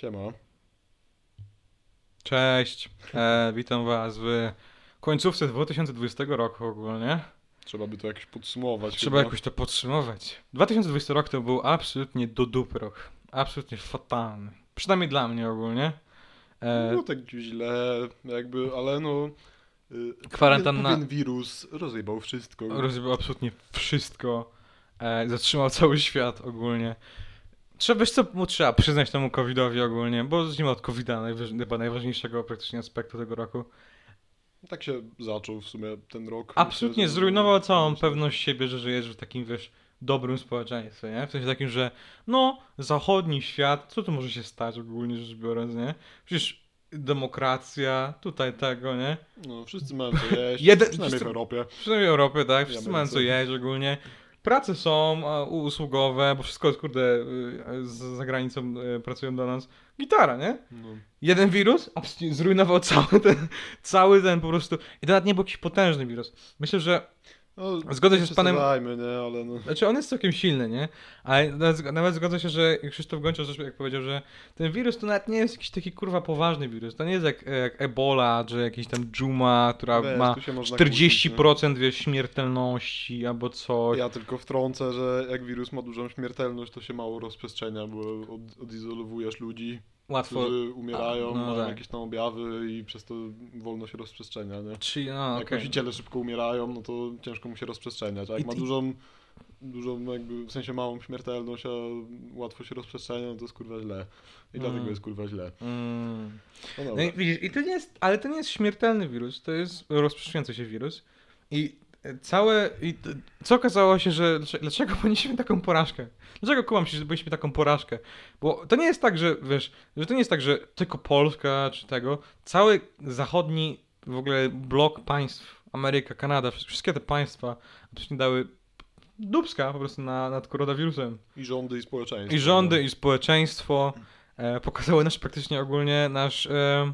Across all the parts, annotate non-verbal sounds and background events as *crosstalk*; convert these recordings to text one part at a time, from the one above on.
Siema. Cześć, e, witam was w końcówce 2020 roku ogólnie. Trzeba by to jakoś podsumować. Trzeba chyba. jakoś to podsumować. 2020 rok to był absolutnie do dupy rok. Absolutnie fatalny. Przynajmniej dla mnie ogólnie. E, No tak źle, jakby, ale no... y, Kwarantanna- Pewien wirus rozjebał wszystko. rozjebał absolutnie wszystko. E, zatrzymał cały świat ogólnie. Trzeba, wiesz co, mu trzeba przyznać temu covidowi ogólnie, bo zacznijmy od covida, najważ, chyba najważniejszego praktycznie aspektu tego roku. Tak się zaczął w sumie ten rok. Absolutnie Myślę, zrujnował całą pewność siebie, że żyjesz w takim, wiesz, dobrym społeczeństwie, nie? W sensie takim, że no, zachodni świat, co tu może się stać ogólnie rzecz biorąc, nie? Przecież demokracja, tutaj tego, nie? No, wszyscy mają co jeść, Jeden- przynajmniej w Europie. Przynajmniej w Europie, tak? Wszyscy mają co jeść ogólnie. Prace są usługowe, bo wszystko jest, kurde, y, za granicą y, pracują do nas. Gitara, nie? No. Jeden wirus zrujnował *laughs* cały ten, cały ten po prostu. I to nawet nie był jakiś potężny wirus. Myślę, że No, Zgodzę się z panem- nie, ale no... Znaczy on jest całkiem silny, nie? Ale nawet, nawet zgodzę się, że Krzysztof Gonciarz jak powiedział, że ten wirus to nawet nie jest jakiś taki kurwa poważny wirus. To nie jest jak, jak Ebola, czy jakiś tam Dżuma, która Wiesz, ma tu się można 40% wiesz, śmiertelności albo coś. kłócić? Ja tylko wtrącę, że jak wirus ma dużą śmiertelność, to się mało rozprzestrzenia, bo od, odizolowujesz ludzi, Łatwo. którzy umierają, A, no mają tak. jakieś tam objawy i przez to wolno się rozprzestrzenia, nie? Czy, no, Jak okej. nosiciele szybko umierają, no to ciężko mu się rozprzestrzeniać. A jak I- ma i- dużą, dużą jakby, w sensie małą śmiertelność, a łatwo się rozprzestrzenia, no to jest kurwa źle. I Mm. dlatego jest kurwa źle. Mm. No No i widzisz, i to nie jest, ale to nie jest śmiertelny wirus, to jest rozprzestrzeniający się wirus. I całe, i co okazało się, że dlaczego, dlaczego *laughs* ponieśliśmy taką porażkę? Dlaczego kumam się, że byliśmy taką porażkę? Bo to nie jest tak, że wiesz, że to nie jest tak, że tylko Polska czy tego, cały zachodni w ogóle blok państw, Ameryka, Kanada, wszystkie te państwa absolutnie dały dubska po prostu na, nad koronawirusem. I rządy i społeczeństwo. I rządy, no. i społeczeństwo e, pokazały nasz praktycznie ogólnie nasz, e,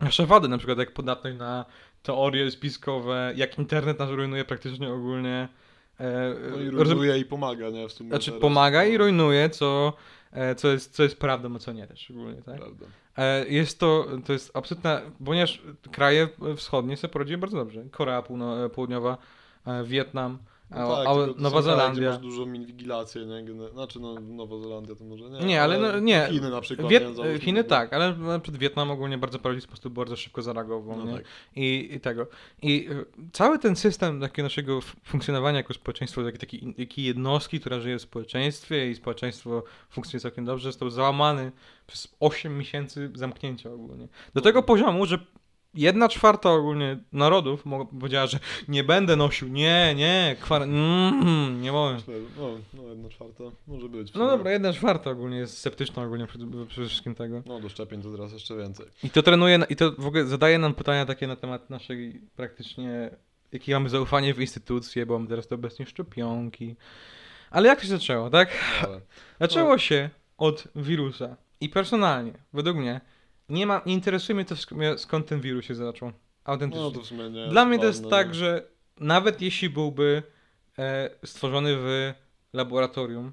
nasze wady, na przykład jak podatność na teorie spiskowe, jak internet nas rujnuje praktycznie ogólnie. E, No i rujnuje i pomaga, nie? W sumie znaczy teraz. pomaga i No, rujnuje, co, e, co, jest, co jest prawdą, a co nie też ogólnie, tak? Prawda. E, Jest to, to jest absolutna, ponieważ kraje wschodnie sobie poradziły bardzo dobrze. Korea Półno- Południowa, Wietnam, No a, tak, a Nowa Zelandia. Masz dużą inwigilację, nie? Znaczy, no, Nowa Zelandia to może nie. Nie, ale no, nie. Chiny na przykład. Wiet- nie? Chiny tak, ale na przykład Wietnam ogólnie bardzo poradził sposób bardzo szybko zareagował, No tak. I, I tego. I y, cały ten system takiego naszego funkcjonowania jako społeczeństwo, takiej taki, takiej jednostki, która żyje w społeczeństwie i społeczeństwo funkcjonuje całkiem dobrze, został załamany przez 8 miesięcy zamknięcia ogólnie. Do tego poziomu, że jedna czwarta ogólnie narodów powiedziała, że nie będę nosił, nie, nie, kwar- mm, nie mogę. No, no, jedna czwarta może być. No dobra, jedna czwarta ogólnie jest sceptyczna ogólnie przede wszystkim tego. No, do szczepień to teraz jeszcze więcej. I to trenuje, i to w ogóle zadaje nam pytania takie na temat naszej praktycznie, jakie mamy zaufanie w instytucje, bo mamy teraz to obecnie szczepionki. Ale jak się zaczęło, tak? Ale... Zaczęło się od wirusa. I personalnie, według mnie, nie ma, nie interesuje mnie to sk- skąd ten wirus się zaczął. Autentycznie. No sumie nie. Dla mnie to jest tak, nie? że nawet jeśli byłby e, stworzony w laboratorium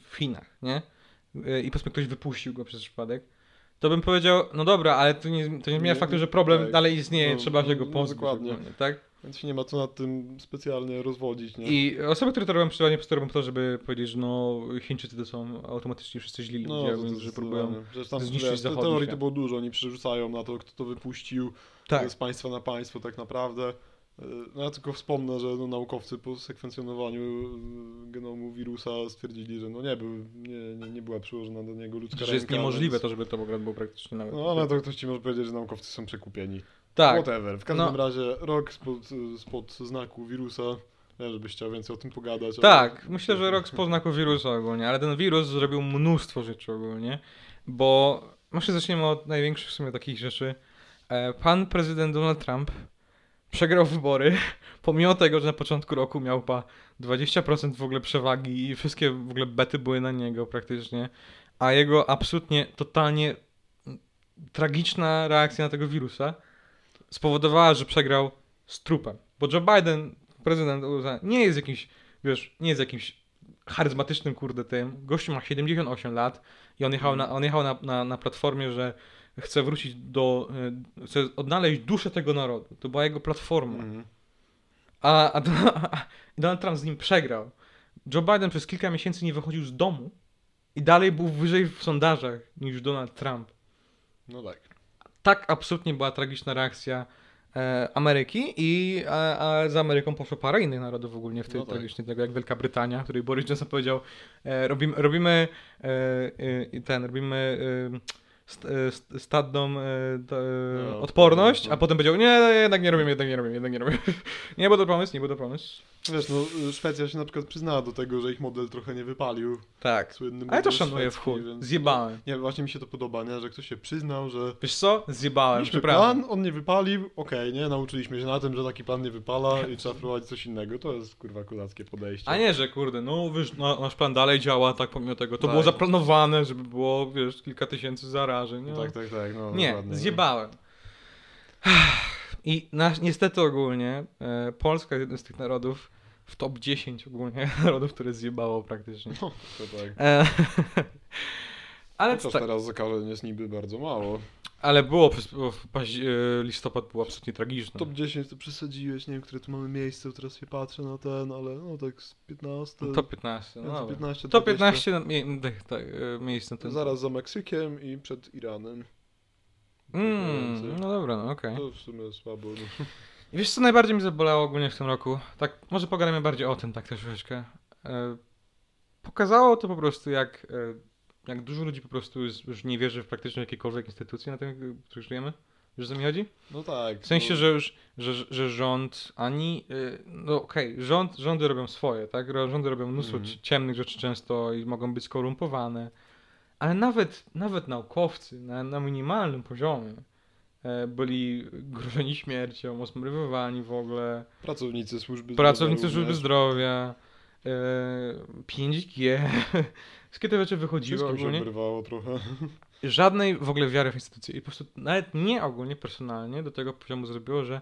w Chinach, nie? E, I powiedzmy ktoś wypuścił go przez przypadek, to bym powiedział, no dobra, ale to nie, to nie zmienia faktu, że problem tak. dalej istnieje, No, trzeba się go no, pozbyć. dokładnie. tak? Więc się nie ma co nad tym specjalnie rozwodzić, nie? I osoby, które to robią, przykładnie po to robią po to, żeby powiedzieć, że no Chińczycy to są automatycznie wszyscy źli No, ludzie, więc, że próbują... tam zniszczyć wiesz, te zachodni teorii to było dużo, oni przerzucają na to, kto to wypuścił Tak, z państwa na państwo tak naprawdę. E, No ja tylko wspomnę, że no, naukowcy po sekwencjonowaniu e, genomu wirusa stwierdzili, że no nie, był, nie, nie, nie była przyłożona do niego ludzka że jest ręka, niemożliwe więc... to, żeby to w ogóle było praktycznie nawet... No ale to ktoś ci może powiedzieć, że naukowcy są przekupieni. tak, Whatever. W każdym No. razie rok spod, spod znaku wirusa. Nie, żebyś chciał więcej o tym pogadać. ale- Tak, myślę, że rok z poznaku wirusa ogólnie, ale ten wirus zrobił mnóstwo rzeczy ogólnie, bo może zaczniemy od największych w sumie takich rzeczy. E, Pan prezydent Donald Trump przegrał wybory, pomimo tego, że na początku roku miał pa 20% w ogóle przewagi i wszystkie w ogóle bety były na niego praktycznie, a jego absolutnie, totalnie tragiczna reakcja na tego wirusa spowodowała, że przegrał z trupem. Bo Joe Biden, prezydent USA, nie jest jakimś, wiesz, nie jest jakimś charyzmatycznym, kurde, tym. Gościu ma 78 lat i on jechał, na, on jechał na, na, na platformie, że chce wrócić do, y, chce odnaleźć duszę tego narodu. To była jego platforma. Mhm. A, a, Don- a *laughs* Donald Trump z nim przegrał. Joe Biden przez kilka miesięcy nie wychodził z domu i dalej był wyżej w sondażach niż Donald Trump. No tak. Tak absolutnie była tragiczna reakcja e, Ameryki i a, a za Ameryką poszło parę innych narodów ogólnie w tym No tak. tragicznie tego jak Wielka Brytania, której Boris Johnson powiedział e, robimy, robimy e, e, ten, robimy e, e, stadną e, e, No, odporność, no. a potem powiedział nie, jednak nie robimy, jednak nie robimy, jednak nie robimy. *laughs* nie był to pomysł, nie był to pomysł. Wiesz, no Szwecja się na przykład przyznała do tego, że ich model trochę nie wypalił. Tak. Słynny Ale to szanuję w chuj. więc- Zjebałem. Nie, właśnie mi się to podoba, nie? Że ktoś się przyznał, że Wiesz co? Zjebałem, mieliśmy przepraszam. plan, on nie wypalił, okej, nie? Nauczyliśmy się na tym, że taki plan nie wypala i trzeba wprowadzić coś innego. To jest kurwa kulackie podejście. A nie, że kurde, no wiesz, no, nasz plan dalej działa, tak pomimo tego. To Tak. było zaplanowane, żeby było, wiesz, kilka tysięcy zarażeń. No No. tak, tak, tak. No, nie, dokładnie, zjebałem. I na, niestety ogólnie e, Polska jest jednym z tych narodów w top 10 ogólnie *laughs* narodów, które zjebało praktycznie. No, to tak. E, *laughs* ale, Chociaż tak, teraz zakażeń jest niby bardzo mało. Ale było, przez, listopad był absolutnie tragiczny. Top 10 to przesadziłeś, nie wiem, które tu mamy miejsce, teraz się patrzę na ten, ale no tak z 15. No, top 15, no dobra. 15 Top 20. 15 na, mie, tak, tak, e, miejsc na tym. Zaraz za Meksykiem i przed Iranem. Mm, no dobra, no okej. To w sumie słabo. No. I wiesz co najbardziej mi zabolało ogólnie w tym roku? Tak, może pogadamy bardziej o tym tak troszeczkę. E, pokazało to po prostu jak, e, jak dużo ludzi po prostu już, nie wierzy w praktycznie jakiekolwiek instytucje na tym, których żyjemy. Wiesz co mi chodzi? no tak. W sensie, no, że już, że, że rząd ani, y, no okej, rząd, rządy robią swoje, tak? Rządy robią mnóstwo ci- ciemnych rzeczy często i mogą być skorumpowane, ale nawet, nawet naukowcy na, na minimalnym poziomie e, byli grożeni śmiercią, osmrywywani w ogóle, Pracownicy służby pracownicy zdrowia służby również. zdrowia, e, 5G, *laughs* wszystkie te rzeczy wychodziły Wszystkim się ogólnie obrywało trochę. żadnej w ogóle wiary w instytucje. I po prostu nawet nie ogólnie, personalnie do tego poziomu zrobiło, że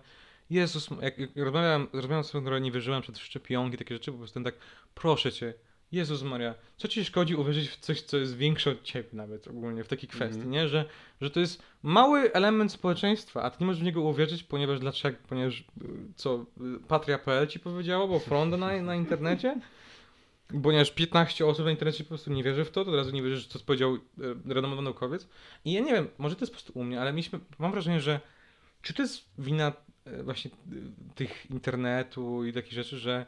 Jezus, jak, jak rozmawiałem, rozmawiałem z która nie wierzyłem przed szczepionki, takie rzeczy, po prostu tak, proszę cię, Jezus Maria, co ci szkodzi uwierzyć w coś, co jest większe od ciebie nawet ogólnie, w takiej kwestii, Mhm. nie? Że, że to jest mały element społeczeństwa, a ty nie możesz w niego uwierzyć, ponieważ dlaczego? Ponieważ, y, co, y, Patria.pl ci powiedziało, bo Fronda na, na internecie? Ponieważ 15 osób na internecie po prostu nie wierzy w to, to od razu nie wierzy, że to powiedział e, renomowany naukowiec. I ja nie wiem, może to jest po prostu u mnie, ale mieliśmy, mam wrażenie, że czy to jest wina e, właśnie e, tych internetu i takich rzeczy, że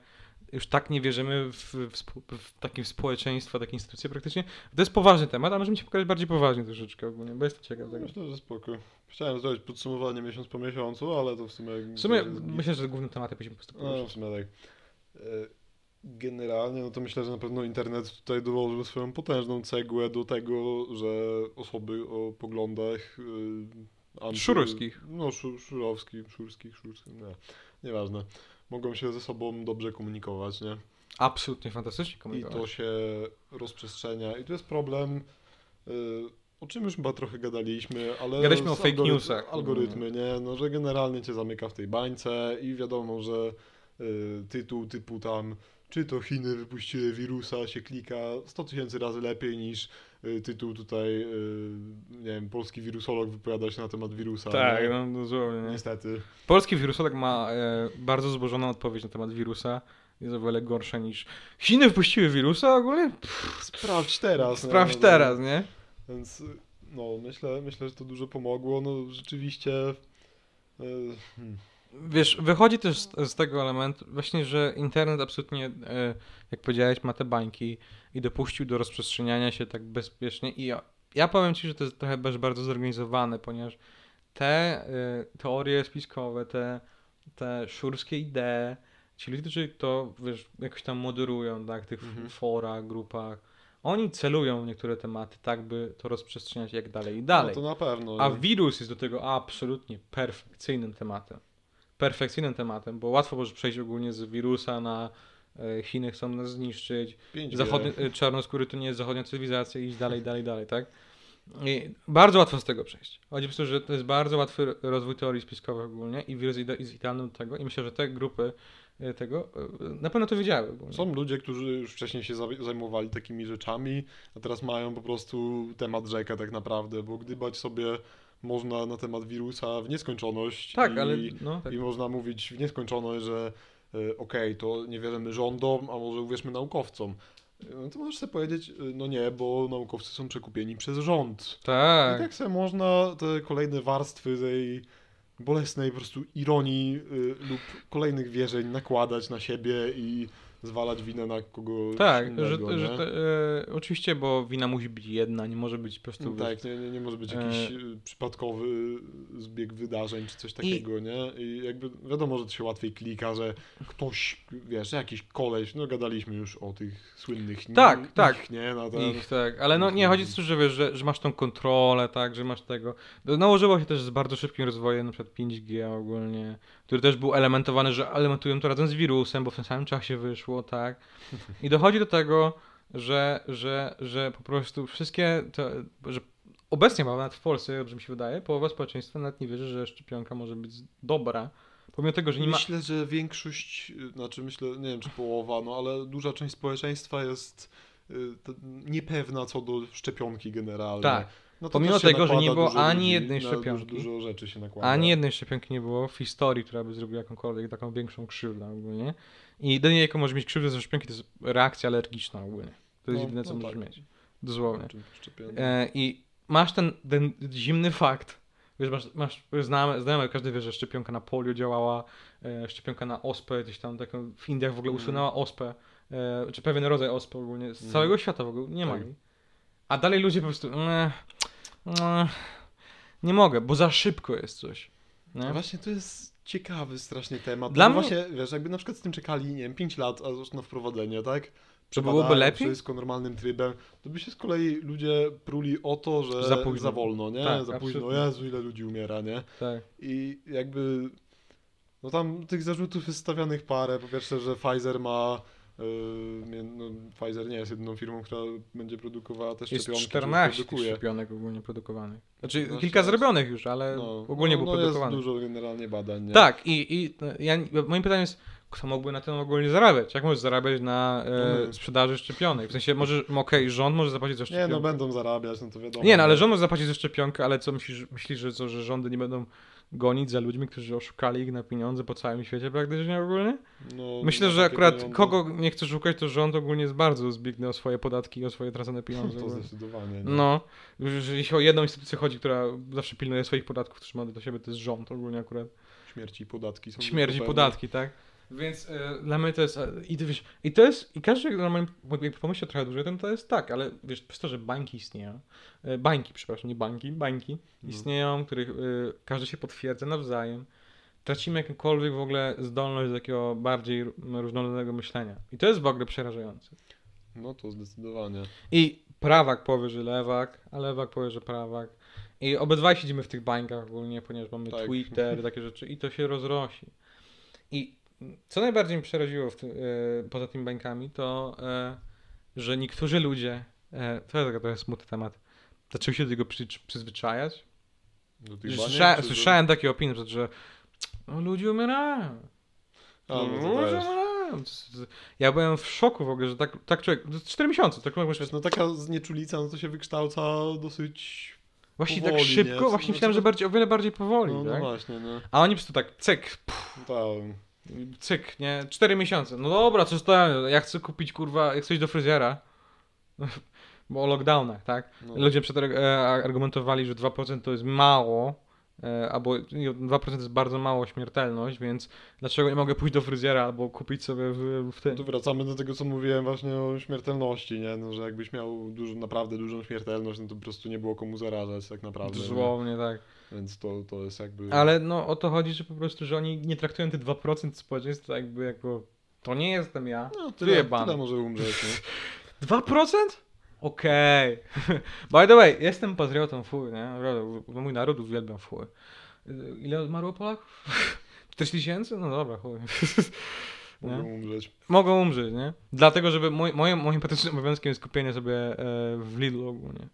już tak nie wierzymy w, w, w takie społeczeństwa, takie instytucje praktycznie. To jest poważny temat, a możemy się pokazać bardziej poważnie troszeczkę ogólnie, bo jestem ciekaw tego. Myślę, że spoko. Chciałem zrobić podsumowanie miesiąc po miesiącu, ale to w sumie... W sumie myślę, że główne tematy będziemy po prostu No, w sumie tak. Generalnie, no to myślę, że na pewno internet tutaj dołożył swoją potężną cegłę do tego, że osoby o poglądach y, anty... Szurowskich. No, szu, szurowskich, szurskich, szurskich, nie, nieważne. Mogą się ze sobą dobrze komunikować, nie? Absolutnie fantastycznie I komunikować. to się rozprzestrzenia. I to jest problem, y, o czym już chyba trochę gadaliśmy, ale... Gadaliśmy o fake algorytm- newsach. Algorytmy, nie? No, że generalnie cię zamyka w tej bańce i wiadomo, że y, tytuł typu tam czy to Chiny wypuściły wirusa, się klika 100 tysięcy razy lepiej niż y, tytuł tutaj, y, nie wiem, polski wirusolog wypowiada się na temat wirusa. Tak, nie? no dosłownie. nie? Niestety. Polski wirusolog ma e, bardzo złożoną odpowiedź na temat wirusa. Jest o wiele gorsza niż. Chiny wpuściły wirusa ogólnie? Pff, Sprawdź teraz. nie? sprawdź No, teraz, nie? Więc no, myślę, myślę, że to dużo pomogło. No rzeczywiście. y, hmm. Wiesz, wychodzi też z, z tego elementu, właśnie, że internet absolutnie, e, jak powiedziałeś, ma te bańki i dopuścił do rozprzestrzeniania się tak bezpiecznie. I ja, ja powiem ci, że to jest trochę bardzo zorganizowane, ponieważ te e, teorie spiskowe, te, te szurskie idee, ci ludzie, którzy to wiesz, jakoś tam moderują, tak, tych Mhm. forach, grupach, oni celują w niektóre tematy, tak by to rozprzestrzeniać jak dalej i dalej. No to na pewno. A wirus jest do tego absolutnie perfekcyjnym tematem. Perfekcyjnym tematem, bo łatwo może przejść ogólnie z wirusa na e, Chiny chcą nas zniszczyć, 5G. zachodnie, e, czarnoskóry to nie jest zachodnia cywilizacja i iść dalej, dalej, dalej, tak? I bardzo łatwo z tego przejść. Chodzi po prostu, że to jest bardzo łatwy rozwój teorii spiskowych ogólnie i wirus jest idealny do tego i myślę, że te grupy e, tego, na pewno to wiedziały. ogólnie. Są ludzie, którzy już wcześniej się za- zajmowali takimi rzeczami, a teraz mają po prostu temat rzekę tak naprawdę, bo gdybać sobie można na temat wirusa w nieskończoność Tak, i, ale no, tak. i można mówić w nieskończoność, że e, okej, to nie wierzymy rządom, a może uwierzmy naukowcom. No to możesz sobie powiedzieć, e, no nie, bo naukowcy są przekupieni przez rząd. I tak. tak sobie można te kolejne warstwy tej bolesnej po prostu ironii y, lub kolejnych wierzeń nakładać na siebie i zwalać winę na kogoś Tak, innego, że, nie? że te, e, oczywiście, bo wina musi być jedna, nie może być po prostu. No tak, nie, nie, nie może być E, jakiś y, przypadkowy zbieg wydarzeń czy coś takiego, nie? I jakby wiadomo, że to się łatwiej klika, że ktoś, wiesz, jakiś koleś, no gadaliśmy już o tych słynnych Tak, tak. nie? Na ten, Ich, tak, ale no nie, chodzi o to, że wiesz, że, że masz tą kontrolę, tak, że masz tego. No, Nałożyło się też z bardzo szybkim rozwojem, na przykład 5G ogólnie, który też był elementowany, że elementują to razem z wirusem, bo w tym samym czasie wyszło, tak. I dochodzi do tego, że, że, że po prostu wszystkie te, że obecnie nawet w Polsce, dobrze mi się wydaje, połowa społeczeństwa nawet nie wierzy, że szczepionka może być dobra. Pomimo tego, że nie ma. Myślę, że większość, znaczy myślę, nie wiem czy połowa, no ale duża część społeczeństwa jest y, niepewna co do szczepionki generalnie. Tak. No Pomimo tego, że nie było ani ludzi, jednej szczepionki, Dużo, dużo rzeczy się nakłada. Ani jednej szczepionki nie było w historii, która by zrobiła jakąkolwiek taką większą krzywdę ogólnie. I jedynie jaką może mieć krzywdę ze szczepionki to jest reakcja alergiczna ogólnie. To jest No, jedyne, co no możesz tak. mieć. Dosłownie. E, I masz ten, ten zimny fakt. Wiesz, masz, masz znamy, znamy, każdy wie, że szczepionka na polio działała, e, szczepionka na ospę, gdzieś tam taką w Indiach w ogóle Mhm. usunęła ospę, e, czy pewien rodzaj ospy ogólnie, z Mhm. całego świata w ogóle nie ma Tak. jej. A dalej ludzie po prostu, "Nie, nie, nie mogę, bo za szybko jest coś. Nie? No Właśnie to jest ciekawy strasznie temat. Dla no mnie- właśnie, wiesz, jakby na przykład z tym czekali, nie wiem, 5 lat aż na wprowadzenie, tak? To byłoby Przebadają lepiej? Wszystko normalnym trybem. To by się z kolei ludzie pruli o to, że Za późno. za wolno, nie? Tak, za późno. absolutnie. Jezu, ile ludzi umiera, nie? Tak. I jakby. No tam tych zarzutów jest stawianych parę. Po pierwsze, że Pfizer ma. Mie- no, Pfizer nie jest jedyną firmą, która będzie produkowała te Jest szczepionki. czy 14 tych produkuje. szczepionek ogólnie produkowanych. Znaczy No, kilka jest. zrobionych już, ale No, ogólnie no, był no jest produkowany. dużo generalnie badań. Nie? Tak, i, i ja, moim pytaniem jest, kto mógłby na tym ogólnie zarabiać? Jak możesz zarabiać na No e, my. sprzedaży szczepionek? W sensie, może, okej, *laughs* rząd może zapłacić za Nie, szczepionkę. no będą zarabiać, no to wiadomo. Nie, no ale rząd może zapłacić za szczepionkę, ale co myślisz, myślisz że, co, że rządy nie będą gonić za ludźmi, którzy oszukali ich na pieniądze po całym świecie praktycznie ogólnie? No, Myślę, na że akurat pieniądze kogo nie chce szukać, to rząd ogólnie jest bardzo zbiegny o swoje podatki i o swoje tracone pieniądze. *laughs* To zdecydowanie. Nie? No, jeśli o jedną instytucję chodzi, która zawsze pilnuje swoich podatków, też ma do siebie, to jest rząd ogólnie akurat. Śmierci i podatki są. Śmierć i podatki, tak? Więc e, dla mnie to jest. E, i, wiesz, I to jest. I każdy normalnie pomyślał trochę dłużej, to, to jest tak, ale wiesz, przez to, że bańki istnieją. E, bańki, przepraszam, nie banki, bańki No. istnieją, których e, każdy się potwierdza nawzajem. Tracimy jakąkolwiek w ogóle zdolność do takiego bardziej r- różnorodnego myślenia. I to jest w ogóle przerażające. No to zdecydowanie. I prawak powie, że lewak, a lewak powie, że prawak. I obydwaj siedzimy w tych bańkach ogólnie, ponieważ mamy Tak. Twitter, takie rzeczy i to się rozrosi. I co najbardziej mnie przeraziło tym, e, poza tymi bańkami, to e, że niektórzy ludzie, e, to jest trochę smutny temat, zaczęli się do tego przy, przyzwyczajać. Do tych Że baniek, Słysza, czy do- słyszałem takie opinie, że- no, ludzie umierają. A, no ludzie umierają. Ja byłem w szoku w ogóle, że tak, tak człowiek, to jest 4 miesiące, tak człowiek no taka znieczulica, no to się wykształca dosyć... Właśnie powoli, tak szybko, nie? właśnie No, myślałem, że bardziej, o wiele bardziej powoli, No, no tak? właśnie, no. A oni po prostu tak, cyk, pff, Tak. Cyk, nie? Cztery miesiące. No dobra, co stoję? Ja chcę kupić, kurwa, jak coś do fryzjera. *laughs* Bo o lockdownach, tak? No. Ludzie przed e, argumentowali, że 2% to jest mało, e, albo nie, 2% to jest bardzo mało śmiertelność, więc dlaczego nie mogę pójść do fryzjera albo kupić sobie w, w tym? Tu wracamy do tego, co mówiłem właśnie o śmiertelności, nie? No, że jakbyś miał dużo, naprawdę dużą śmiertelność, no to po prostu nie było komu zarażać tak naprawdę. nie? Dosłownie, tak. Więc to, to jest jakby... Ale no o to chodzi, że po prostu, że oni nie traktują te 2% społeczeństwa jakby jako to nie jestem ja. no, tyle, wyjebane. tyle może umrzeć, nie? *laughs* 2%? Okej. *laughs* By the way, jestem patriotą, fuj, nie? Mój naród uwielbiam, fuj. Ile zmarło Polaków? *laughs* 4 tysięcy? No dobra, chuj. Nie? Mogą umrzeć. Mogą umrzeć, nie? Dlatego, żeby mój, moim, moim patriotycznym obowiązkiem jest kupienie sobie e, w Lidlu ogólnie.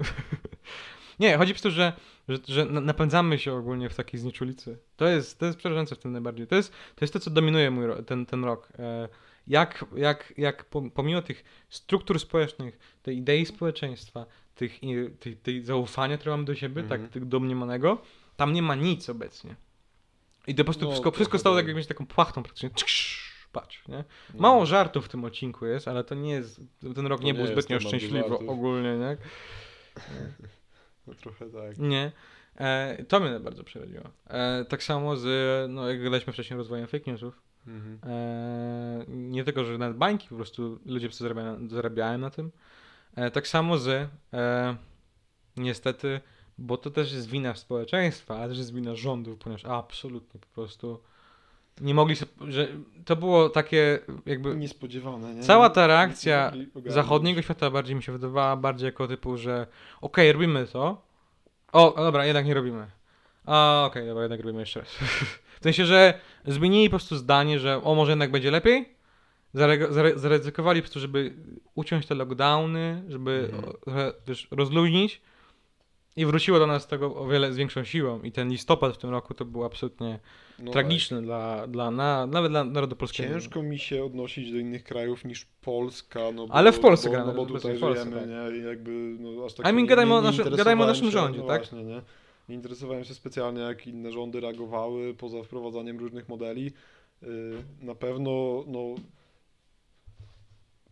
Nie, chodzi po prostu, że, że, że na- napędzamy się ogólnie w takiej znieczulicy. To jest, to jest przerażające w tym najbardziej. To jest to, jest to co dominuje mój ten, ten rok. E, jak, jak, jak pom- pomimo tych struktur społecznych, tej idei społeczeństwa, tych, tej, tej zaufania, które mamy do siebie, Mhm. tak, tych domniemanego, tam nie ma nic obecnie. I to po prostu No, wszystko, wszystko stało tak tak. jakimś taką płachtą praktycznie. Czksz, patrz, nie? No. Mało żartów w tym odcinku jest, ale to nie jest, ten rok To nie, nie był zbytnio szczęśliwy ogólnie, nie? *laughs* No, trochę tak. Nie. E, to mnie bardzo przeraziło. E, tak samo z, no jak gadaliśmy wcześniej, rozwojem fake newsów. Mhm. E, nie tylko, że nawet bańki po prostu ludzie zarabiają, zarabiają na tym. E, tak samo z, e, niestety, bo to też jest wina społeczeństwa, ale też jest wina rządów, ponieważ absolutnie po prostu nie mogli sobie, że to było takie jakby Niespodziewane, nie? Cała ta reakcja zachodniego świata bardziej mi się wydawała bardziej jako typu, że okej, robimy to. O, dobra, jednak nie robimy. A, okej, dobra, jednak robimy jeszcze raz. *laughs* w sensie, że zmienili po prostu zdanie, że o, może jednak będzie lepiej. Zaryzykowali po prostu, żeby uciąć te lockdowny, żeby Mhm. wiesz, rozluźnić. I wróciło do nas tego o wiele z większą siłą. I ten listopad w tym roku to był absolutnie No tragiczny dla, dla na, nawet dla narodu polskiego. Ciężko mi się odnosić do innych krajów niż Polska, no bo, Ale w Polsce bo, gramy, no bo tutaj Polsce, żyjemy, tak. nie? I jakby, no aż tak I mean, gadajmy o nie naszym- gadajmy o naszym się, rządzie, no tak? Właśnie, nie? Nie interesowałem się specjalnie, jak inne rządy reagowały poza wprowadzaniem różnych modeli. Yy, Na pewno, no...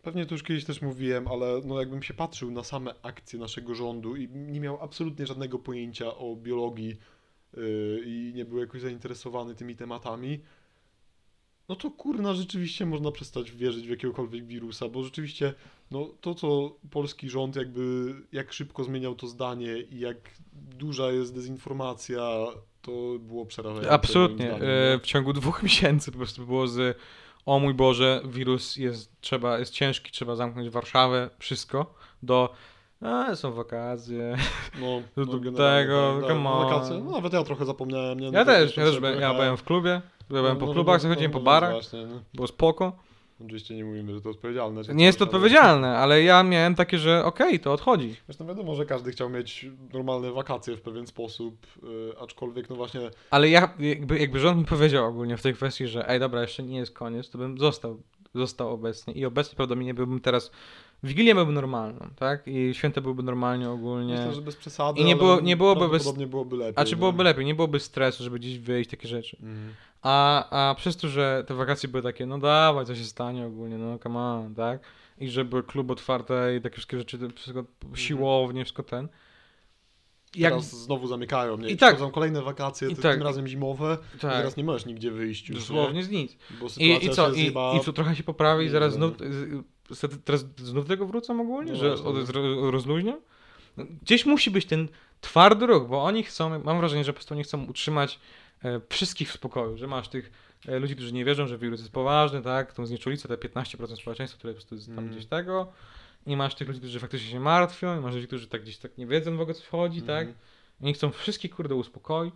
Pewnie to już kiedyś też mówiłem, ale no jakbym się patrzył na same akcje naszego rządu i nie miał absolutnie żadnego pojęcia o biologii yy, i nie był jakoś zainteresowany tymi tematami, no to kurna, rzeczywiście można przestać wierzyć w jakiegokolwiek wirusa, bo rzeczywiście, no to co polski rząd jakby, jak szybko zmieniał to zdanie i jak duża jest dezinformacja, to było przerażające. Absolutnie. nie? W ciągu dwóch *laughs* miesięcy po prostu było z o mój Boże, wirus jest, trzeba, jest ciężki, trzeba zamknąć Warszawę, wszystko, do a, są wakacje. No, *laughs* do no generalnie tego, tak, come no, on. wakacje, no nawet ja trochę zapomniałem. Nie? No Ja też, ja też byłem, ja byłem w klubie, byłem No, po no, klubach, no, zachodziłem no, po no, barach, Właśnie, no. było spoko. Oczywiście nie mówimy, że to odpowiedzialne. czy Nie jest to odpowiedzialne, ale ja miałem takie, że okej, to odchodzi. Zresztą wiadomo, że każdy chciał mieć normalne wakacje w pewien sposób, y, aczkolwiek no właśnie Ale ja, jakby, jakby rząd mi powiedział ogólnie w tej kwestii, że ej, dobra, jeszcze nie jest koniec, to bym został, został obecnie. I obecnie prawdopodobnie byłbym teraz, Wigilię byłby normalną, tak? I święta byłyby normalnie ogólnie. myślę, że bez przesady, I nie było- nie byłoby bez- prawdopodobnie byłoby lepiej. A czy no. byłoby lepiej, nie byłoby stresu, żeby gdzieś wyjść, takie rzeczy. Mhm. A, a przez to, że te wakacje były takie, no dawaj, co się stanie ogólnie, no come on, tak? I że były klub otwarte i takie wszystkie rzeczy, wszystko siłownie, wszystko ten. Jak, Teraz znowu zamykają, nie? I I tak. wchodzą kolejne wakacje, I tak. tym razem zimowe, i tak, teraz nie możesz nigdzie wyjść już, dosłownie z nic. nie? I, I co? I. I co trochę się poprawi i nie zaraz znów, teraz znów do tego wrócą ogólnie, No że rozluźnią? No, Gdzieś musi być ten twardy ruch, bo oni chcą, mam wrażenie, że po prostu oni chcą utrzymać e, wszystkich w spokoju, że masz tych e, ludzi, którzy nie wierzą, że wirus jest poważny, tak, tą znieczulicę, te 15% społeczeństwa, które po prostu jest tam Mm. gdzieś tego, i masz tych ludzi, którzy faktycznie się martwią, i masz ludzi, którzy tak gdzieś tak nie wiedzą w ogóle co chodzi, tak, Mhm. i oni chcą wszystkich, kurde, uspokoić,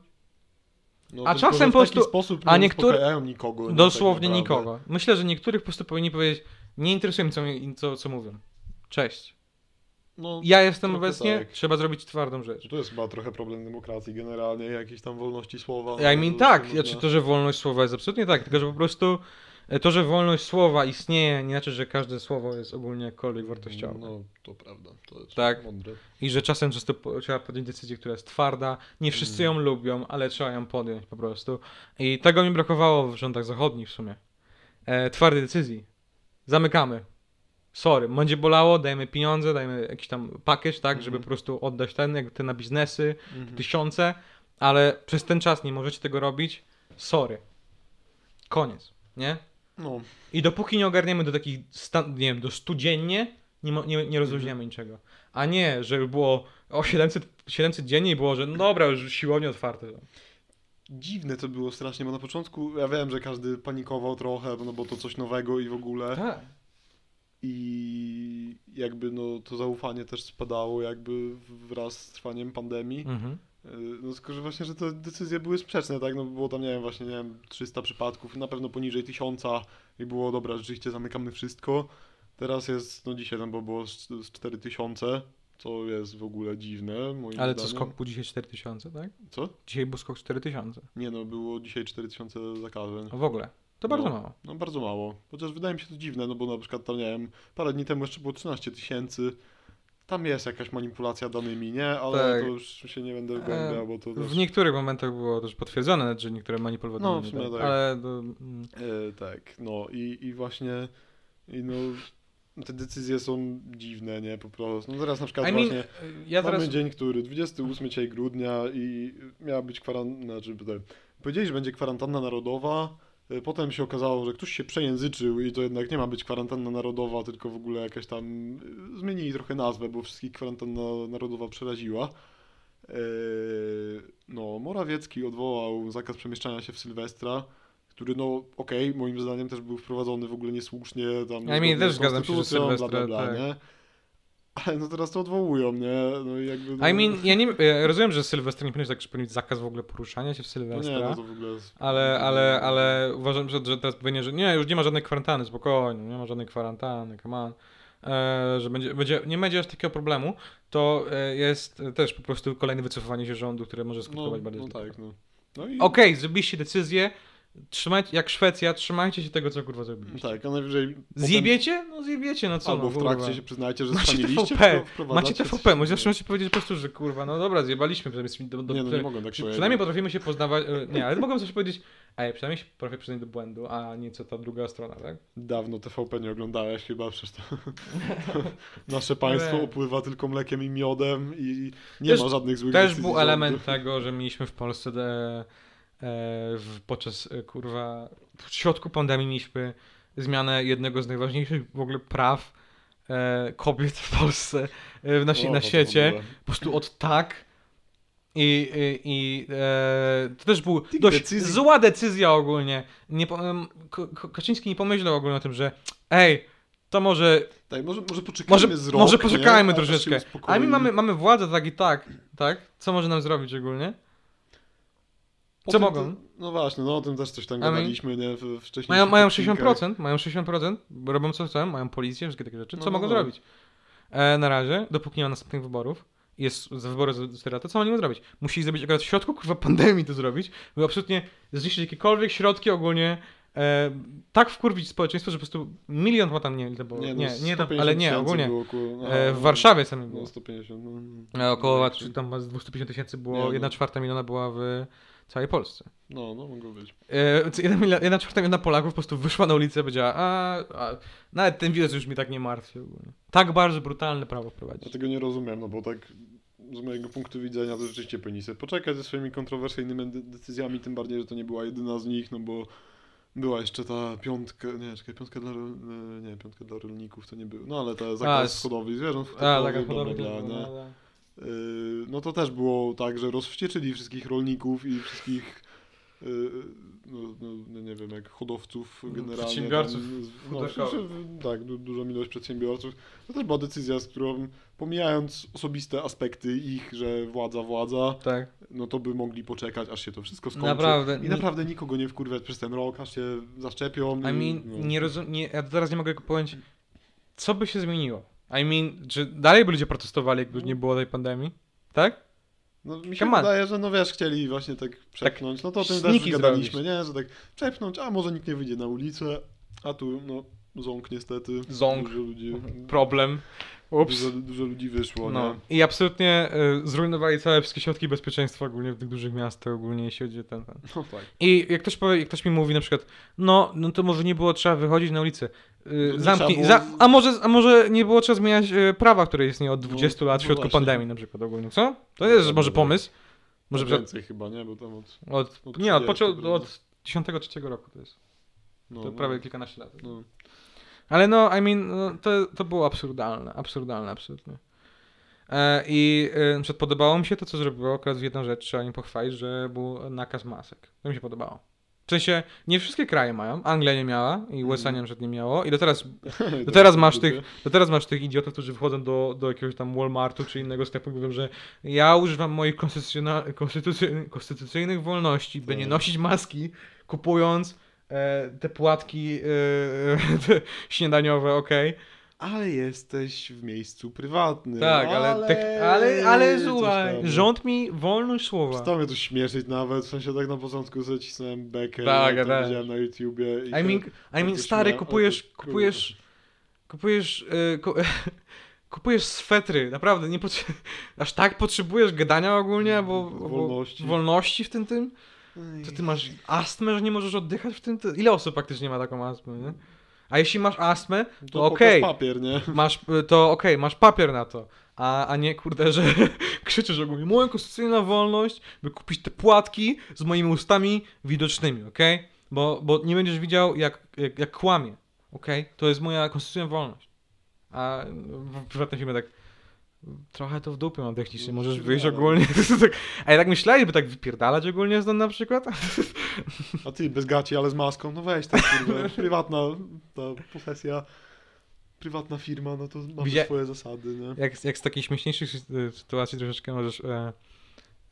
No, a czasem po prostu- sposób a nie niektóry- uspokajają nikogo. nie, dosłownie tak nikogo. Myślę, że niektórych po prostu powinni powiedzieć, nie interesuje mnie, co, co, co mówią. Cześć. No, Ja jestem obecnie, tak. trzeba zrobić twardą rzecz. To jest chyba trochę problem demokracji generalnie, jakiejś tam wolności słowa. Ja I mean no, tak, to znaczy można- to, że wolność słowa jest absolutnie tak, tylko że po prostu e, to, że wolność słowa istnieje, nie znaczy, że każde słowo jest ogólnie jakkolwiek wartościowe. No, to prawda, to jest Tak. mądre. I że czasem często po- trzeba podjąć decyzję, która jest twarda. Nie wszyscy ją Mm. lubią, ale trzeba ją podjąć po prostu. I tego mi brakowało w rządach zachodnich w sumie. E, twardej decyzji. Zamykamy. Sorry, będzie bolało, dajemy pieniądze, dajemy jakiś tam pakiet, tak, żeby Mhm. po prostu oddać ten, jak te na biznesy, Mhm. tysiące, ale przez ten czas nie możecie tego robić. Sorry. Koniec, nie? No, I dopóki nie ogarniemy do takich, stan- nie wiem, do studziennie, nie, mo- nie, nie rozluźniamy niczego. A nie, że było o 700, 700 dziennie i było, że no dobra, już siłownie otwarte. Dziwne to było strasznie, bo na początku ja wiem, że każdy panikował trochę, no bo to coś nowego i w ogóle. Tak. I jakby no to zaufanie też spadało jakby wraz z trwaniem pandemii. Mhm. Yy, No tylko, że właśnie, że te decyzje były sprzeczne, tak? No było tam, nie wiem, właśnie, nie wiem, 300 przypadków, na pewno poniżej 1000 i było, dobra, rzeczywiście zamykamy wszystko. Teraz jest, no dzisiaj tam było, było z, z 4000, co jest w ogóle dziwne moim Ale co, zdaniem. skok był dzisiaj 4000, tak? Co? Dzisiaj był skok 4000. Nie no, było dzisiaj 4000 zakażeń. W ogóle. To bardzo No. mało. No bardzo mało. Chociaż wydaje mi się to dziwne, no bo na przykład tam, nie wiem, parę dni temu jeszcze było 13 tysięcy. Tam jest jakaś manipulacja danymi, nie? Ale Tak. to już się nie będę wgłębiał, bo to też... W niektórych momentach było też potwierdzone, że niektóre manipulowane. No, w sumie tak. Ale to, mm, E, tak, no i, i właśnie i no, te decyzje są dziwne, nie? Po prostu. No teraz na przykład I mean, właśnie ja mamy teraz... dzień, który 28 dzisiaj grudnia i miała być kwarantanna, znaczy tutaj, powiedzieli, że będzie kwarantanna narodowa, e, potem się okazało, że ktoś się przejęzyczył i to jednak nie ma być kwarantanna narodowa, tylko w ogóle jakaś tam, e, zmienili trochę nazwę, bo wszystkich kwarantanna narodowa przeraziła. E, No, Morawiecki odwołał zakaz przemieszczania się w Sylwestra, który no okej, moim zdaniem też był wprowadzony w ogóle niesłusznie, tam mean, niezgodnie też zgadzam się, że Sylwestra, bla, bla, tak. nie? Ale no teraz to odwołują, nie? No i jakby... No, I mean, ja, nie, ja rozumiem, że Sylwester nie powinien tak, powinien zakaz w ogóle poruszania się w no Sylwestra. nie, no to w ogóle... jest- Ale, ale, ale uważam, że, że teraz powinien, że nie, już nie ma żadnej kwarantanny, spokojnie, nie ma żadnej kwarantanny, come on. E, że będzie, będzie, nie będzie aż takiego problemu, to e, jest też po prostu kolejne wycofywanie się rządu, które może No, skutkować bardziej. no tak, no. No i... Okej, zrobiliście decyzję, trzymajcie, jak Szwecja, trzymajcie się tego, co kurwa zrobiliście. Tak, a najwyżej... potem- Zjebiecie? No zjebiecie, no co Albo no, w trakcie kurwa. się przyznajcie, że Macie TVP, Macie TVP, możecie możecie powiedzieć po prostu, że kurwa, no dobra, zjebaliśmy, przynajmniej do, do, Nie, no nie mogą tak Przy, przynajmniej potrafimy się poznawać. e, Nie, ale mogą coś powiedzieć. Ej, przynajmniej się potrafię przyznać do błędu, a nie co ta druga strona, tak? Dawno TVP nie oglądałeś chyba, przecież to... Nasze państwo opływa tylko mlekiem i miodem i nie Też- ma żadnych złych Też był element tego, że mieliśmy w Polsce e, e, w, podczas e, kurwa w środku pandemii mieliśmy zmianę jednego z najważniejszych w ogóle praw e, kobiet w Polsce, e, w nasi, O, na w świecie. Po prostu od tak. I, i, i e, to też był dość decyzji- zła decyzja ogólnie. Nie, Kaczyński nie pomyślał ogólnie o tym, że ej, to może Tak, może, może poczekajmy Może, z rok, może poczekajmy nie? Się troszeczkę. A my mamy, mamy władzę tak i tak, tak? Co może nam zrobić ogólnie? Po co tym mogą? To, no właśnie, no o tym też coś tam gadaliśmy, nie? W, wcześniej. Mają, mają 60%, mają 60%, bo robią co chcą, mają policję, wszystkie takie rzeczy. Co No, no, mogą no. zrobić? E, na razie, dopóki nie ma następnych wyborów, jest za wybory z z to co oni mogą zrobić? Musieli zrobić akurat w środku kurwa pandemii to zrobić, by absolutnie zniszczyć jakiekolwiek środki ogólnie, e, tak wkurwić społeczeństwo, że po prostu milion chyba tam nie, ile było, nie, no, nie, nie, 150 ale nie, ogólnie. było około- aha, E, w no, Warszawie samym było. No 150, no. E, Około no, czy tam z 250 tysięcy Nie, było, no. 1 czwarta miliona była w całej Polsce. No, no, mogło być. Co Jedna, mila- jedna czwarta miliona Polaków po prostu wyszła na ulicę i powiedziała, a, a nawet ten wirus już mi tak nie martwi. ogólnie. Tak bardzo brutalne prawo Ja wprowadzić. tego nie rozumiem, no bo tak z mojego punktu widzenia to rzeczywiście powinni sobie poczekać ze swoimi kontrowersyjnymi de- decyzjami, tym bardziej, że to nie była jedyna z nich, no bo była jeszcze ta piątka, nie, czekaj, piątka dla, e, nie, piątka dla rolników to nie było, no ale ta zakaz hodowli zwierząt A, bla, bla, podobna. bla, nie? No, no. No to też było tak, że rozwścieczyli wszystkich rolników i wszystkich yy, no, no, no nie wiem, jak hodowców generalnie. Przedsiębiorców tam, no, w- tak, du, dużą ilość przedsiębiorców. To też była decyzja, z którą pomijając osobiste aspekty ich, że władza, władza, Tak. no to by mogli poczekać, aż się to wszystko skończy. Naprawdę, I naprawdę nikogo nie wkurwiać przez ten rok, aż się zaszczepią. I mean, no. nie rozumiem, nie, ja teraz nie mogę powiedzieć, co by się zmieniło. I mean, czy dalej by ludzie protestowali, jakby nie było tej pandemii? Tak? No mi się Come on. wydaje, że no wiesz, chcieli właśnie tak przepchnąć, no to o tym też sniki gadaliśmy, nie? Że tak przepchnąć, a może nikt nie wyjdzie na ulicę, a tu no ząk niestety. Ząk. Dużo ludzi, Problem. Ups. dużo, dużo ludzi wyszło, No. nie? I absolutnie y, zrujnowali całe wszystkie środki bezpieczeństwa ogólnie w tych dużych miastach, ogólnie jeśli chodzi o ten, ten. No tak. I jak ktoś, powie, jak ktoś mi mówi na przykład, no, no to może nie było trzeba wychodzić na ulicę. Yy, nie zamknij, trzeba za, było- a, może, a może nie było trzeba zmieniać y, prawa, które istnieje od 20 lat w no środku właśnie. pandemii na przykład ogólnie, co? To jest No, może no, pomysł. Może przed, więcej chyba, nie? Bo tam od... od, od nie, od, 30 począł, prawda? od 10 roku to jest. No, To no, prawie kilkanaście lat. No. Ale no, I mean, no, to, to było absurdalne, absurdalne absolutnie. E, I e, przykład podobało mi się to, co zrobiło, akurat w jedną rzecz trzeba im pochwalić, że był nakaz masek. To mi się podobało. W sensie, nie wszystkie kraje mają, Anglia nie miała i USA nie, nie miało i do teraz, *laughs* do teraz masz tych, do teraz masz tych idiotów, którzy wchodzą do, do jakiegoś tam Walmartu czy innego sklepu i mówią, że ja używam moich konstytucyjnych wolności, by nie Tak. nosić maski, kupując te płatki e, *laughs* te śniadaniowe, okej. ale jesteś w miejscu prywatnym. Tak, ale, ale, ale, ale słuchaj, rząd mi wolność słowa. Przestał mnie to śmieszyć nawet, w sensie tak na początku zacisnąłem bekę, Tak, to tak. widziałem na YouTubie. I I mean, I mean stary, śmia- kupujesz, to- kupujesz, kupujesz, yy, ku, *laughs* kupujesz swetry, naprawdę, nie *laughs* aż tak potrzebujesz gadania ogólnie, albo Wolności. wolności w tym tym? To ty masz astmę, że nie możesz oddychać w tym? Ile osób praktycznie ma taką astmę, nie? A jeśli masz astmę, To to okej, papier, nie? *laughs* masz, to okej, masz papier na to, a, a nie kurde, że *laughs* krzyczysz ogólnie, moja konstytucyjna wolność, by kupić te płatki z moimi ustami widocznymi, okej? Bo, bo nie będziesz widział, jak, jak, jak kłamie, okej? To jest moja konstytucyjna wolność. A w prywatnej firmie tak, trochę to w dupie mam technicznie, No, możesz tak. wyjść ogólnie. *laughs* tak, a ja tak myślałeś, by tak wypierdalać ogólnie stąd na przykład? *laughs* A ty bez gaci, ale z maską, no weź tak, kurwa, *laughs* prywatna ta profesja, prywatna firma, no to ma Widzia- swoje zasady, nie? Jak, jak z takiej śmieszniejszych sy- sytuacji troszeczkę możesz... E,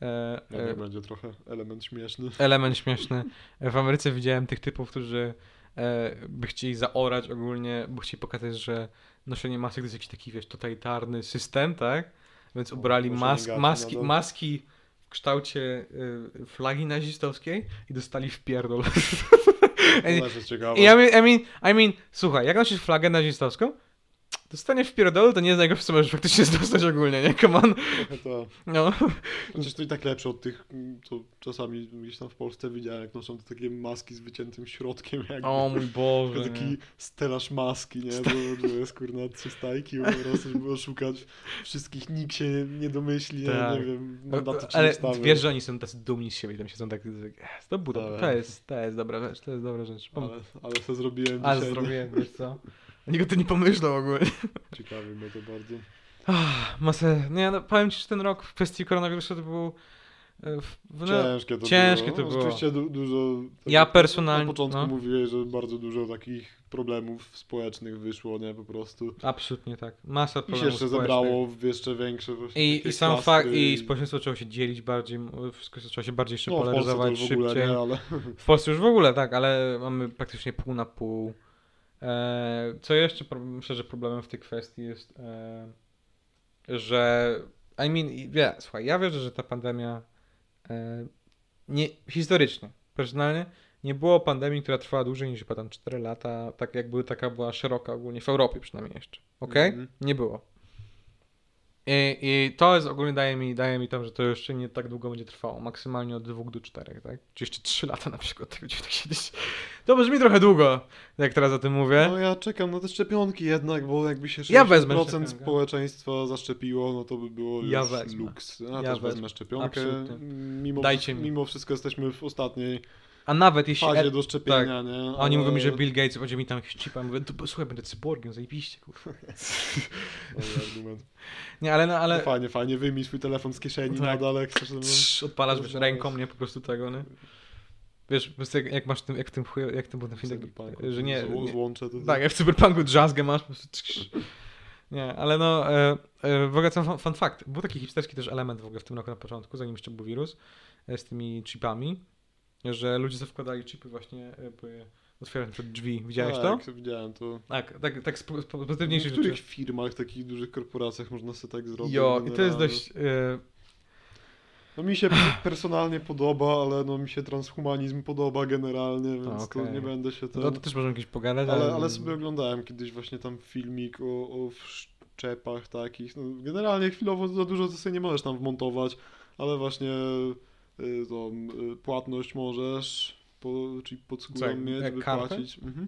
e, Ja e, nie będzie trochę element śmieszny. element śmieszny. W Ameryce widziałem tych typów, którzy e, by chcieli zaorać ogólnie, bo chcieli pokazać, że noszenie masek to jest jakiś taki, wiesz, totalitarny system, tak? Więc O, ubrali mas gaci maski, maski w kształcie y, flagi nazistowskiej i dostali w pierdol. *laughs* I I mean, I mean, słuchaj, jak nosisz flagę nazistowską, dostanie w pierdolu, to nie jest najgorsze, co możesz faktycznie *laughs* dostać ogólnie, nie? Come on. *laughs* To. No. Chociaż to i tak lepsze od tych, co czasami gdzieś tam w Polsce widziałem, jak noszą te takie maski z wyciętym środkiem, jakby. O mój *laughs* Boże. Taki nie. stelaż maski, nie? Bo, że jest kurna trzy stajki, po prostu, żeby oszukać wszystkich, nikt się nie, domyśli, Tak. nie wiem, mandaty Ale stawią. wiesz, że oni są tacy dumni z siebie tam siedzą tak, tak to, buda, to, jest, to jest dobra rzecz, to jest dobra rzecz. Pom- Ale, ale to zrobiłem Ale dzisiaj. zrobiłem, wiesz co? Nikt o tym nie pomyślał ogólnie. Ciekawi mnie to bardzo. Ah, Masę, nie no, powiem ci, że ten rok w kwestii koronawirusa to był... e, no, Ciężkie to ciężkie było. to No, było. Oczywiście du dużo... tak Ja personalnie- Na początku no. mówiłeś, że bardzo dużo takich problemów społecznych wyszło, nie? Po prostu. Absolutnie tak. Masa I się problemów jeszcze społecznych. zebrało w jeszcze większe właśnie I, I sam fakt, i społeczeństwo zaczęło się dzielić bardziej, wszystko zaczęło się bardziej jeszcze No, polaryzować w szybciej. nie, ale... W Polsce już w ogóle, tak, ale mamy praktycznie pół na pół. E, co jeszcze, myślę, że problemem w tej kwestii jest, e, że, I mean, wie, słuchaj, ja wierzę, że ta pandemia, e, nie, historycznie, personalnie, nie było pandemii, która trwała dłużej niż chyba tam 4 lata, tak jakby taka była szeroka ogólnie, w Europie przynajmniej jeszcze, okej? Mhm. Nie było. I, I to jest ogólnie daje mi, daje mi tam, że to jeszcze nie tak długo będzie trwało. Maksymalnie od dwóch do czterech, tak? Czy jeszcze trzy lata na przykład będzie tak siedzieć. To brzmi trochę długo, jak teraz o tym mówię. No ja czekam na te szczepionki jednak, bo jakby się 60% Ja szczepionkę. społeczeństwa zaszczepiło, no to by było już Ja wezmę. luks. Ja, Ja też wezmę. wezmę szczepionkę. Absolutnie. Mimo, Dajcie mi. mimo wszystko jesteśmy w ostatniej A nawet jeśli... fazie do szczepienia, nie? a oni mówią mi, że Ale- Bill Gates będzie mi tam jakiś chip, a mówię, "To- słuchaj, będę cyborgiem, zajebiście, kurwa. *laughs* Argument. Nie, ale no, ale... No fajnie, fajnie, wyjmij swój telefon z kieszeni Tak. nadal, jak chcesz. No, Trz, odpalasz wiesz, ręką, nie? Po prostu tego, nie? Wiesz, po prostu jak, jak masz tym, jak w tym chuj, jak tym ten film, Cyberpunku, że nie, zło- Złącze to Tak, jak w Cyberpunku drzazgę masz, po prostu trz. Nie, ale no, e, e, w ogóle fun, fun fact, był taki hipsterski też element w ogóle w tym roku na początku, zanim jeszcze był wirus, e, z tymi chipami, że ludzie sobie wkładali chipy właśnie, e, by otwierać przed drzwi. Widziałeś to? tak, widziałem to. Tak, tak, tak z po- z po- W pozytywniejszych niektórych rzeczy. firmach, takich dużych korporacjach można sobie tak zrobić. Jo, i to jest dość... E, No mi się personalnie podoba, ale no mi się transhumanizm podoba generalnie, więc Okej. to nie będę się ten... no to też możemy jakieś pogadać, ale, ale sobie oglądałem kiedyś właśnie tam filmik o, o wszczepach takich. No, generalnie chwilowo za dużo to sobie nie możesz tam wmontować, ale właśnie tą y, płatność możesz, po, czyli pod skórą mieć, jak by kartę? płacić. Mhm.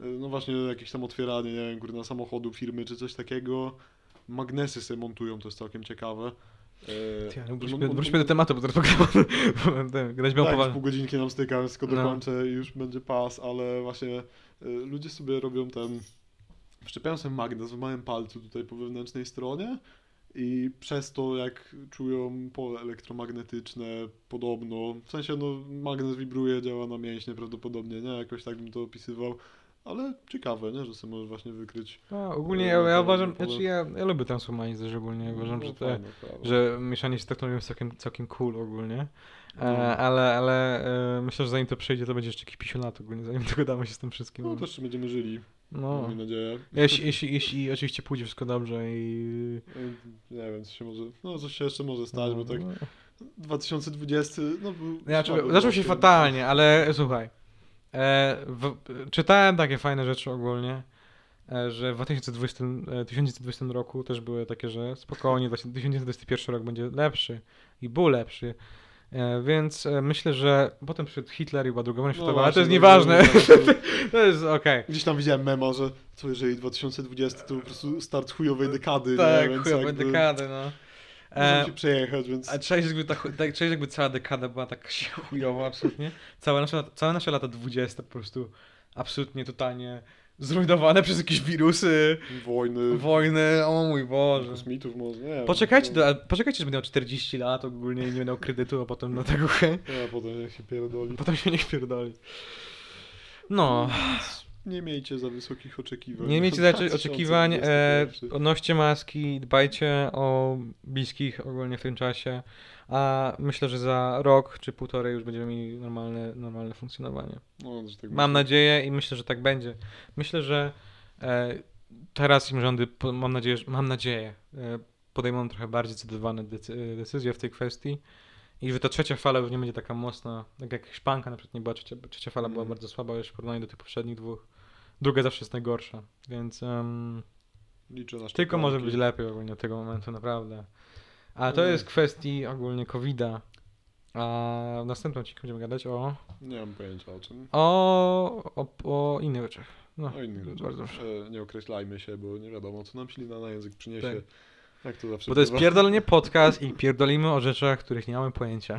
Y, No właśnie jakieś tam otwieranie, nie wiem, kurna, samochodu, firmy czy coś takiego. Magnesy sobie montują, to jest całkiem ciekawe. Y, Ty, mon- wróćmy, mon- wróćmy do tematu, bo teraz pogadamy. *laughs* Grać miał tak, powal... pół godzinki nam styka, tylko No. dokończę i już będzie pas, ale właśnie y, ludzie sobie robią ten... Wszczepiają sobie magnes w małym palcu tutaj po wewnętrznej stronie i przez to jak czują pole elektromagnetyczne podobno, w sensie no magnes wibruje, działa na mięśnie prawdopodobnie, nie? Jakoś tak bym to opisywał. Ale ciekawe, nie? Że sobie możesz właśnie wykryć. A, ogólnie No, ja, ja uważam, to- znaczy ja, ja lubię transhumanizm też ogólnie, uważam, No, że, te, że mieszanie się z technologią jest całkiem, całkiem cool ogólnie, No. e, ale, ale e, myślę, że zanim to przejdzie, to będzie jeszcze jakiś 50 lat ogólnie, zanim *laughs* dogadamy się z tym wszystkim. No też będziemy żyli. No. Mam nadzieję. Jeśli, jeśli, jeśli oczywiście pójdzie wszystko dobrze i... Nie wiem, co się może. No, coś się jeszcze może stać, bo tak No. 2020. No, był Znaczy, zaczął się fatalnie, ale słuchaj. E, w, czytałem takie fajne rzeczy ogólnie, e, że w 2020, e, 2020 roku też były takie, że spokojnie 2021 rok będzie lepszy i był lepszy. E, więc e, myślę, że potem przyszedł Hitler i była druga wojna No światowa, ale to jest no, nieważne. no, no, *laughs* to jest okej. Gdzieś tam widziałem mema, że co jeżeli 2020 to po prostu start chujowej dekady, nie? Tak, Więc chujowe jakby dekady, no. Możemy E, się przejechać, więc. A cześć, jakby, ta, tak, cześć, jakby cała dekada była tak *laughs* chujowa absolutnie. Całe nasze, całe nasze lata 20 po prostu absolutnie, totalnie zrujnowane przez jakieś wirusy, Wojny, wojny, o mój Boże. kosmitów może, nie. Poczekajcie, do, poczekajcie, że będę miał 40 lat ogólnie i nie miał kredytu, a potem na tego he, A potem jak się pierdoli. potem się niech pierdoli. No, Nie miejcie za wysokich oczekiwań. nie miejcie za oczekiwań, e, 2021. noście maski, dbajcie o bliskich ogólnie w tym czasie, a myślę, że za rok czy półtorej już będziemy mieli normalne, normalne funkcjonowanie. No, tak Mam nadzieję i myślę, że tak będzie. Myślę, że e, teraz im rządy, mam nadzieję, że, mam nadzieję, e, podejmą trochę bardziej zdecydowane decy, decyzje w tej kwestii i że ta trzecia fala już nie będzie taka mocna, tak jak Hiszpanka na przykład nie była trzecia, trzecia fala była Mhm. bardzo słaba już w porównaniu do tych poprzednich dwóch. Druga zawsze jest najgorsza, więc na tylko może być lepiej ogólnie od tego momentu, naprawdę. A to Mm. jest kwestii ogólnie COVID-a. A w następnym odcinku będziemy gadać o, Nie mam pojęcia o czym. o, o, o innych rzeczach. No, O innych rzeczach. bardzo proszę. E, Nie określajmy się, bo nie wiadomo, co nam ślina na język przyniesie. Tak. Jak to zawsze Bo to jest bywa. pierdolenie *laughs* podcast i pierdolimy o rzeczach, których nie mamy pojęcia.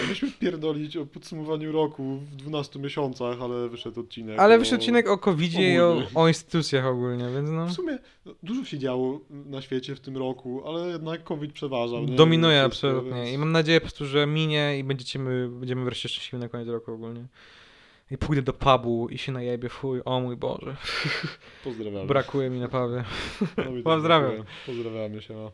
Mogliśmy pierdolić o podsumowaniu roku w 12 miesiącach, ale wyszedł odcinek. Ale o- wyszedł odcinek o covid i o, o instytucjach ogólnie, więc no. W sumie no, dużo się działo na świecie w tym roku, ale jednak COVID przeważał. Nie? Dominuje absolutnie. więc I mam nadzieję po prostu, że minie i będziecie my, będziemy wreszcie szczęśliwi na koniec roku ogólnie. I pójdę do pubu i się najebie, fuj, o mój Boże. Pozdrawiamy. Brakuje mi naprawdę. No tak, Pozdrawiam. Pozdrawiamy się. No.